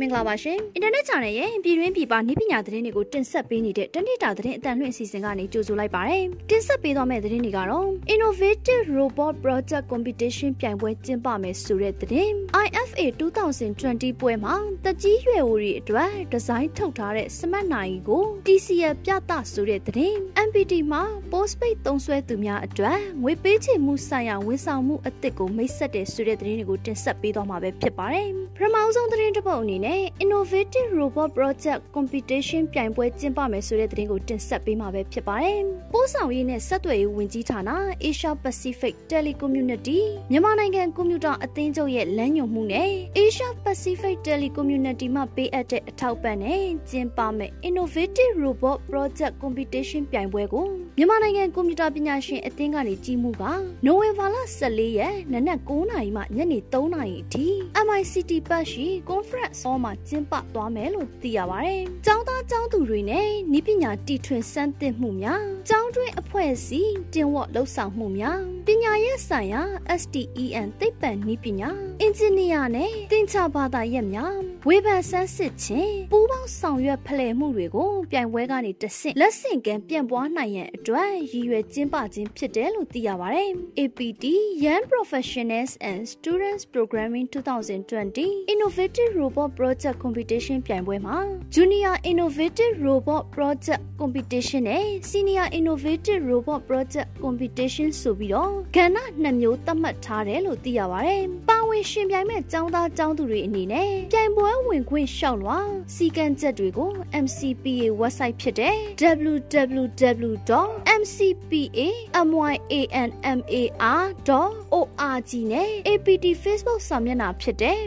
မင်္ဂလာပါရှင်အင်တာနက် channel ရဲ့ပြည်တွင်းပြည်ပနည်းပညာသတင်းတွေကိုတင်ဆက်ပေးနေတဲ့တနေ့တာသတင်းအတန်လွှင့်အစီအစဉ်ကနေကြိုဆိုလိုက်ပါတယ်တင်ဆက်ပေးသွားမယ့်သတင်းတွေကတော့ Innovative Robot Project Competition ပြိုင်ပွဲကျင်းပမယ်ဆိုတဲ့သတင်း IFA 2020ပွဲမှာတကြီးရွယ်ဝတွေအတွက်ဒီဇိုင်းထုတ်ထားတဲ့စမတ်နိုင်ကို TCL ပြသဆိုတဲ့သတင်း MPT မှာ postpaid သုံးစွဲသူများအတွက်ငွေပေးချေမှုဆိုင်ရာဝန်ဆောင်မှုအသစ်ကိုမိတ်ဆက်တဲ့ဆိုတဲ့သတင်းတွေကိုတင်ဆက်ပေးသွားမှာပဲဖြစ်ပါတယ်ပထမဆုံးသတင်းတစ်ပုဒ်အနေနဲ့ Innovative Robot Project Competition ပြိုင်ပွဲကျင်းပမယ်ဆိုတဲ့သတင်းကိုတင်ဆက်ပေးမှာပဲဖြစ်ပါတယ်။ပို့ဆောင်ရေးနဲ့ဆက်သွယ်ရေးဝန်ကြီးဌာန Asia Pacific Telecommunity မြန်မာနိုင်ငံကွန်ပျူတာအသင်းချုပ်ရဲ့လမ်းညွှန်မှုနဲ့ Asia Pacific Telecommunity မှပေးအပ်တဲ့အထောက်ပံ့နဲ့ကျင်းပမယ့် Innovative Robot Project Competition ပြိုင်ပွဲကိုမြန်မာနိုင်ငံကွန်ပျူတာပညာရှင်အသင်းကနေကြီးမှုကနိုဝင်ဘာလ14ရက်နနက်9:00နာရီမှညနေ3:00နာရီအထိ MICT ပတ်ရှိ Conference Hall မှာကျင်းပသွားမယ်လို့သိရပါတယ်။ကျောင်းသားကျောင်းသူတွေနဲ့ဤပညာတီထွင်စမ်းသစ်မှုများကျောင်းတွင်းအဖွဲ့အစည်းတင်ဝတ်လှုပ်ဆောင်မှုများ ပညာရေးဆိုင်ရာ STEN သိပ္ပံနည်းပညာအင်ဂျင်နီယာနဲ့သင်္ချာဘာသာရပ်များဝေဖန်ဆန်းစစ်ခြင်းပူးပေါင်းဆောင်ရွက်ဖလှယ်မှုတွေကိုပြိုင်ပွဲကနေတဆင့်လက်ဆင့်ကမ်းပြန့်ပွားနိုင်ရန်အတွက်ရည်ရွယ်ကျင်းပခြင်းဖြစ်တယ်လို့သိရပါတယ်။ APT Young Professionals and Students Programming 2020 Innovative Robot Project Competition ပြိုင်ပွဲမှာ Junior Innovative Robot Project Competition နဲ့ Senior Innovative Robot Project Competition ဆိုပြီးတော့ကဏ္ဍနှစ်မျိုးသတ်မှတ်ထားတယ်လို့သိရပါတယ်။ပါဝင်ရှင်ပြိုင်မဲ့ကျောင်းသားကျောင်းသူတွေအနေနဲ့ပြိုင်ပွဲဝင်ခွင့်လျှောက်လွှာစီကံချက်တွေကို MCPA website ဖြစ်တဲ့ www.mcpamyanmar.org နဲ့ APT Facebook စာမျက်နှာဖြစ်တဲ့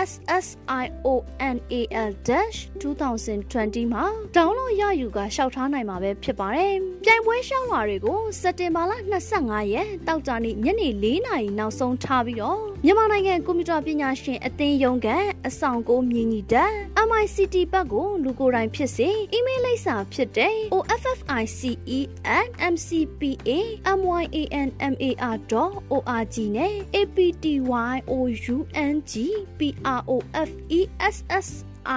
www.facebook.com.caw/apт-young-professional-2020 မှာ download ရယူကရှောက်ထားနိုင်မှာပဲဖြစ်ပါတယ်။ပြိုင်ပွဲရှောက်လွှာတွေကိုစက်တင်ဘာလ25ရက်တောက်ကြနေ့ညနေ4နာရီနောက်ဆုံးထားပြီးတော့မြန်မာနိုင်ငံကွန်ပျူတာပညာရှင်အသင်းရုံးကအဆောင်ကိုမြင့်ညီတက် MICT ဘက်ကိုလူကိုယ်တိုင်ဖြစ်စေအီးမေးလ်လိပ်စာဖြစ်တဲ့ office@mcpamyanmar.org နဲ့ aptyoungprofess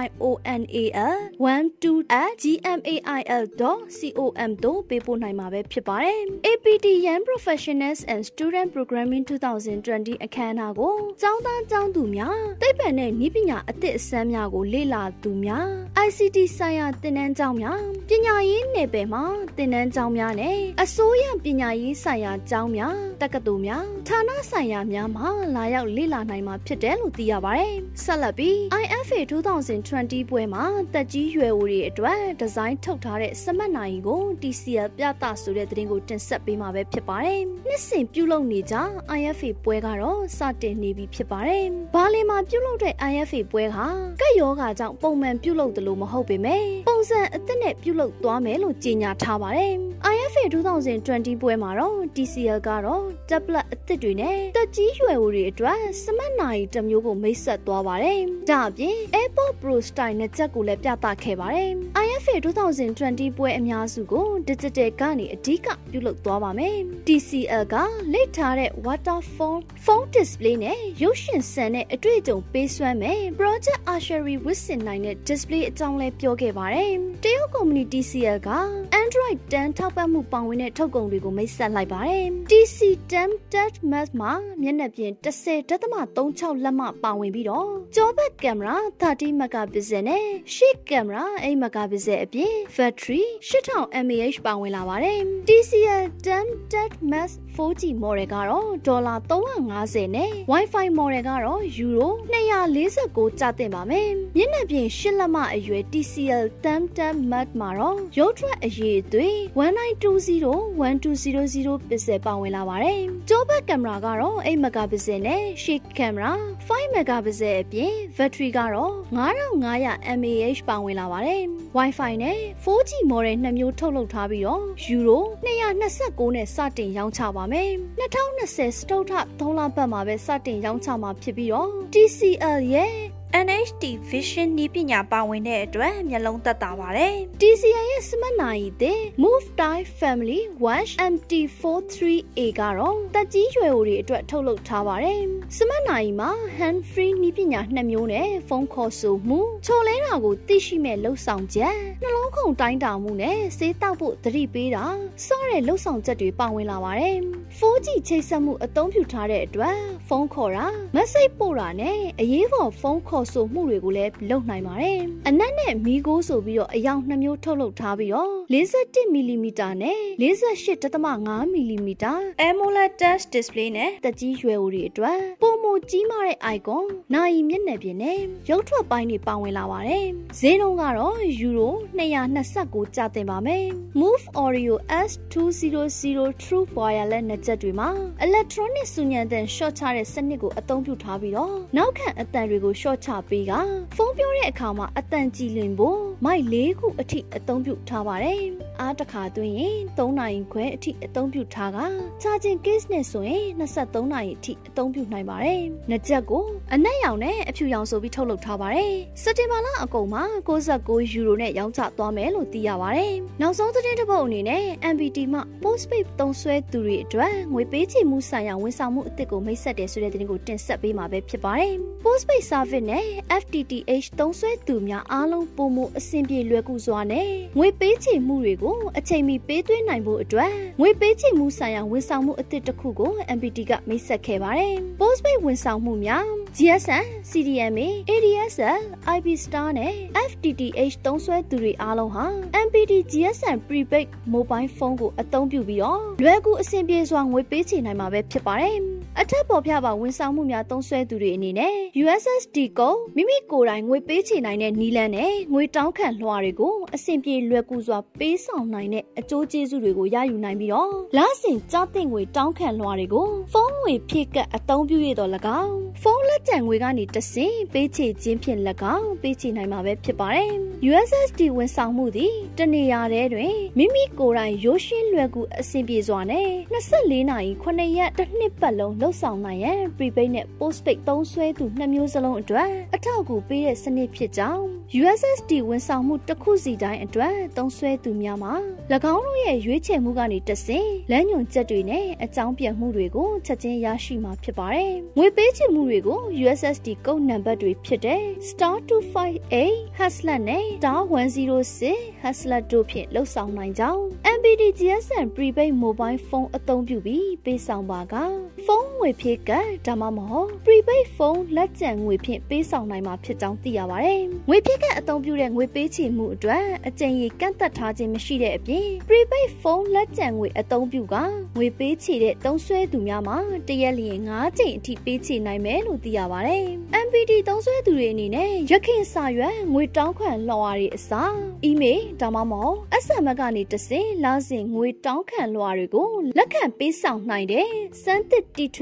ional12@gmail.com တို့ပေးပို့နိုင်မှာပဲဖြစ်ပါတယ်။ APT Young Professionals and Student Programming 2020အခမ်းအနားကိုကျောင်းသားကျောင်းသူများသိပ္ပံနဲ့နည်းပညာအသစ်အစမ်းများကိုလေ့လာသူများ ICT ဆိုင်ရာသင်တန်းကျောင်းများ ပညာရေးနယ်ပယ်မှာသင်တန်းကျောင်းများနဲ့အစိုးရပညာရေးဆိုင်ရာကျောင်းများတက္ကသိုလ်များဌာနဆိုင်ရာများမှာလာရောက်လေ့လာနိုင်မှာဖြစ်တယ်လို့သိရပါတယ်။ဆက်လက်ပြီး IFA 2020ပွဲမှာတက်ကြီးရွယ်ဝတွေအတွက်ဒီဇိုင်းထုတ်ထားတဲ့စမတ်နိုင်ကို TCL ပြသဆိုတဲ့သတင်းကိုတင်ဆက်ပေးမှာပဲဖြစ်ပါတယ်။နှစ်စဉ်ပြုလုပ်နေကြ IFA ပွဲကတော့စတင်နေပြီဖြစ်ပါတယ်။ဘာလင်မှာပြုလုပ်တဲ့ IFA ပွဲဟာကက်ယောဂါကြောင့်ပုံမှန်ပြုလုပ်တယ်လို့မဟုတ်ပေမဲ့ပုံစံအသစ်နဲ့ပြုလုပ်သွားမယ်လို့ကြေညာထားပါတယ်။ IFA 2020ပွဲမှာတော့ TCL ကတော့ tablet အသစ်တွေနဲ့တက်ကြီးရွယ်ဝတွေအတွက်စမတ်နိုင်တစ်မျိုးကိုမိတ်ဆက်သွားပါတယ်။ဒါအပြင် AirPod Pro Style နဲ့ချက်ကိုလည်းပြသခဲ့ပါတယ်။ IFA 2020ပွဲအများစုကို digital ကနေအဓိကပြုလုပ်သွားပါမယ်။ TCL ကလိတ်ထားတဲ့ waterfall phone display နဲ့ရုပ်ရှင်ဆန်တဲ့အတွေ့အကြုံပေးစွမ်းမယ် Project Archery ဝစ်စင်နိုင်တဲ့ display အကြောင်းလည်းပြောခဲ့ပါတယ်။တရုတ်ကုမ္ပဏီ TCL က Android 10ထောက်ပံ့မှုပါဝင်တဲ့ထုတ်ကုန်တွေကိုမိတ်ဆက်လိုက်ပါတယ်။ TC10 Touch Max မှာမျက်နှာပြင်10.36လက်မပါဝင်ပြီးတော့ကြောဘက်ကင်မရာ30 megapixel နဲ့ရှေ့ကင်မရာ8 megapixel အပြင် battery 8000 mAh ပါဝင်လာပါတယ်။ TCL 10 Touch Max 4G model ကတော့ဒေါ်လာ350နဲ့ Wi-Fi model ကတော့ယူရို249ကျသင့်ပါမယ်။မျက်နှာပြင်8လက်မအရွယ် TCL 10 Max မှာတော့ရုပ်ထွက်အရေးအသွေး1920 1200 pixel ပါဝင်လာပါတယ်။ကြောဘက်ကင်မရာကတော့8 megapixel နဲ့ရှေ့ကင်မရာ5 megapixel အပြင် battery ကတော့9500 mAh ပါဝင်လာပါတယ်။ Wi-Fi နဲ့ 4G model နှစ်မျိုးထုတ်လုပ်ထားပြီးတော့ယူရို229နဲ့စတင်ရောင်းချပါမယ်။2020စတုထ3လပတ်မှာပဲစတင်ရောင်းချမှာဖြစ်ပြီးတော့ TCL ရဲ့ NHD Vision နည်းပညာပါဝင်တဲ့အတွက်မျက်လုံးသက်သာပါတယ်။ TCI ရဲ့စမတ်နိုင်တဲ့ Move Die Family Wash MT43A ကတော့တက်ကြီးရွယ်အိုတွေအတွက်ထုတ်လုပ်ထားပါတယ်။စမတ်နိုင်မှာ hand free နည်းပညာနှစ်မျိုးနဲ့ဖုန်းခေါ်ဆိုမှုချော်လဲတာကိုသိရှိမဲ့လှုပ်ဆောင်ချက်နှလုံးခုန်တိုင်းတာမှုနဲ့စေးတောက်ဖို့သတိပေးတာစောတဲ့လှုပ်ဆောင်ချက်တွေပါဝင်လာပါတယ်။ 4G ချိတ်ဆက်မှုအသုံးပြုထားတဲ့အတွက်ဖုန်းခေါ်တာ message ပို့တာနဲ့အရေးပေါ်ဖုန်းခေါ်ဆိုမှုတွေကိုလည်းလုပ်နိုင်ပါတယ်။အနက်နဲ့မီးကိုဆိုပြီးတော့အယောင်နှမျိုးထုတ်လုပ်ထားပြီးတော့51မီလီမီတာနဲ့48.5မီလီမီတာ AMOLED touch display နဲ့တက်ကြီးရွယ်အိုတွေအတွက်ပုံမကြီးမားတဲ့ icon နိုင်မျက်နှာပြင်နဲ့ရုပ်ထွက်ပိုင်းတွေပါဝင်လာပါတယ်။ဈေးနှုန်းကတော့ယူရို229ကျသင့်ပါမယ်။ Move Oreo S200 True Wireless နဲ့ချက်တွေမှာ electronic စူညံတဲ့ short ချတဲ့စနစ်ကိုအသုံးပြုထားပြီးတော့နောက်ခံအတန်တွေကို short ချပေးကဖုန်းပြောတဲ့အခါမှာအတန်ကြည်လင်ဖို့မိုက်၄ခုအထိအသုံးပြုထားပါတယ်။အားတစ်ခါသွင်းရင်3နိုင်ခွဲအထိအသုံးပြုထားက charging case နဲ့ဆိုရင်23နိုင်အထိအသုံးပြုနိုင်ပါတယ်။နှစ်ချက်ကိုအနက်ရောင်နဲ့အဖြူရောင်ဆိုပြီးထုတ်လုပ်ထားပါတယ်။စက်တင်ဘာလအကုန်မှာ69ယူရိုနဲ့ရောင်းချသွားမယ်လို့သိရပါတယ်။နောက်ဆုံးသတင်းတစ်ပုဒ်အနေနဲ့ MBT မှ postpaid သုံးစွဲသူတွေအတွက်ငွေပေးချေမှုဆိုင်ရာဝန်ဆောင်မှုအသစ်ကိုမိတ်ဆက်တယ်ဆိုတဲ့သတင်းကိုတင်ဆက်ပေးမှာပဲဖြစ်ပါတယ်။ postpaid service နဲ့ FTTH သုံးစွဲသူများအားလုံးပုံမှုအဆင်ပြေလွယ်ကူစွာနဲ့ငွေပေးချေမှုတွေကိုအချိန်မီပေးသွင်းနိုင်ဖို့အတွက်ငွေပေးချေမှုဆိုင်ရာဝန်ဆောင်မှုအသစ်တစ်ခုကို MPT ကမိတ်ဆက်ခဲ့ပါတယ်။ postpaid ဝန်ဆောင်မှုများ GSM, CDMA, ADSL, IP Star နဲ့ FTTH သုံးစွဲသူတွေအားလုံးဟာ MPT GSM Prepaid Mobile Phone ကိုအသုံးပြုပြီးတော့လွယ်ကူအဆင်ပြေစွာငွေပေးချေနိုင်မှာပဲဖြစ်ပါတယ်။ အထက်ပေါ်ပြပါဝန်ဆောင်မှုများသုံးစွဲသူတွေအနေနဲ့ USSD ကိုမိမိကိုယ်တိုင်ငွေပေးချေနိုင်တဲ့နည်းလမ်းနဲ့ငွေတောင်းခံလွှာတွေကိုအဆင်ပြေလွယ်ကူစွာပေးဆောင်နိုင်တဲ့အကျိုးကျေးဇူးတွေကိုရယူနိုင်ပြီးတော့လစဉ်ကြားသိငွေတောင်းခံလွှာတွေကိုဖုန်းငွေဖြည့်ကပ်အသုံးပြုရတော့၎င်းဖုန်းလက်ကျန်ငွေကနေတဆင့်ပေးချေခြင်းဖြင့်၎င်းပေးချေနိုင်မှာပဲဖြစ်ပါတယ်။ USSD ဝန်ဆောင်မှုသည်တနေရာတည်းတွင်မိမိကိုယ်တိုင်ရိုးရှင်းလွယ်ကူအဆင်ပြေစွာနဲ့24နာရီ9ရက်တစ်နှစ်ပတ်လုံးလှုပ်ဆောင်နိုင်ရန် prepaid နဲ့ postpaid သုံးစွဲသူနှစ်မျိုးစလုံးအတွက်အထောက်အကူပေးတဲ့စနစ်ဖြစ်ကြောင်း USSD ဝန်ဆောင်မှုတစ်ခုစီတိုင်းအတွက်သုံးစွဲသူများမှာ၎င်းတို့ရဲ့ရွေးချယ်မှုကနေတဆင့်လမ်းညွှန်ချက်တွေနဲ့အကြောင်းပြန်မှုတွေကိုချက်ချင်းရရှိမှာဖြစ်ပါတယ်။ငွေပေးချေမှုတွေကို USSD ကုတ်နံပါတ်တွေဖြစ်တဲ့ *258 haslet နဲ့ *106 haslet တို့ဖြင့်လှုပ်ဆောင်နိုင်ကြောင်း MPD GSM Prepaid Mobile Phone အသုံးပြုပြီးပေးဆောင်ပါကဖုန်းငွေဖြည့်ကဒါမှမဟုတ် Prepaid Phone လက်ကျန်ငွေဖြင့်ပေးဆောင်နိုင်မှာဖြစ်ကြောင်းသိရပါတယ်။ငွေဖြည့်ကအသုံးပြုတဲ့ငွေပေးချေမှုအတွက်အကြိမ်ကြီးကန့်သက်ထားခြင်းမရှိတဲ့အပြင် Prepaid Phone လက်ကျန်ငွေအသုံးပြုကငွေပေးချေတဲ့သုံးစွဲသူများမှာတရက်လျင်9ကြိမ်အထိပေးချေနိုင်မယ်လို့သိရပါတယ်။ MPD သုံးစွဲသူတွေအနေနဲ့ရခင်စာရွက်ငွေတောင်းခံလွှာတွေအစားအီးမေးလ်ဒါမှမဟုတ် SMS ကနေတဆင့်လာစဉ်ငွေတောင်းခံလွှာတွေကိုလက်ခံပေးဆောင်နိုင်တဲ့စမ်းသစ်တီထွ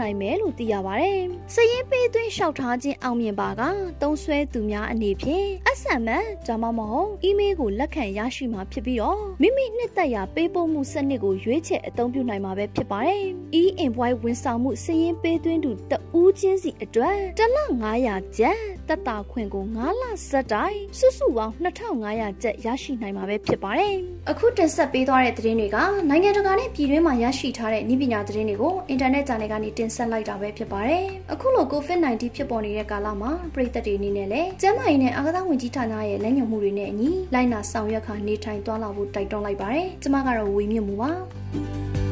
နိုင်မယ်လို့သိရပါတယ်။စည်ရင်းပေးသွင်းရှောက်ထားခြင်းအောင်မြင်ပါကသုံးစွဲသူများအနေဖြင့် SMS ဒါမှမဟုတ် email ကိုလက်ခံရရှိမှာဖြစ်ပြီးတော့မိမိနှစ်သက်ရာပေးပို့မှုစနစ်ကိုရွေးချယ်အသုံးပြုနိုင်မှာပဲဖြစ်ပါတယ်။ e-invoice ဝန်ဆောင်မှုစည်ရင်းပေးသွင်းသူတဦးချင်းစီအတွက်တစ်လ900ကျပ်တက်တာခွင့်ကို9လစက်တိုင်းစုစုပေါင်း2500ကျပ်ရရှိနိုင်မှာပဲဖြစ်ပါတယ်။အခုတင်ဆက်ပေးသွားတဲ့သတင်းတွေကနိုင်ငံတကာနဲ့ပြည်တွင်းမှာရရှိထားတဲ့နည်းပညာသတင်းတွေကိုအင်တာနက် channel ကနေတင်ဆက်လိုက်တာပဲဖြစ်ပါတယ်။အခုလို COVID-19 ဖြစ်ပေါ်နေတဲ့ကာလမှာပြည်သက်တွေအနေနဲ့လည်းကျန်းမာရေးနဲ့အာကစားဝန်ကြီးဌာနရဲ့လက်ညှိုးမှုတွေနဲ့အညီလိုက်နာဆောင်ရွက်ခါနေထိုင်သွားလာဖို့တိုက်တွန်းလိုက်ပါတယ်။ကျမကတော့ဝေမြင့်မှုပါ။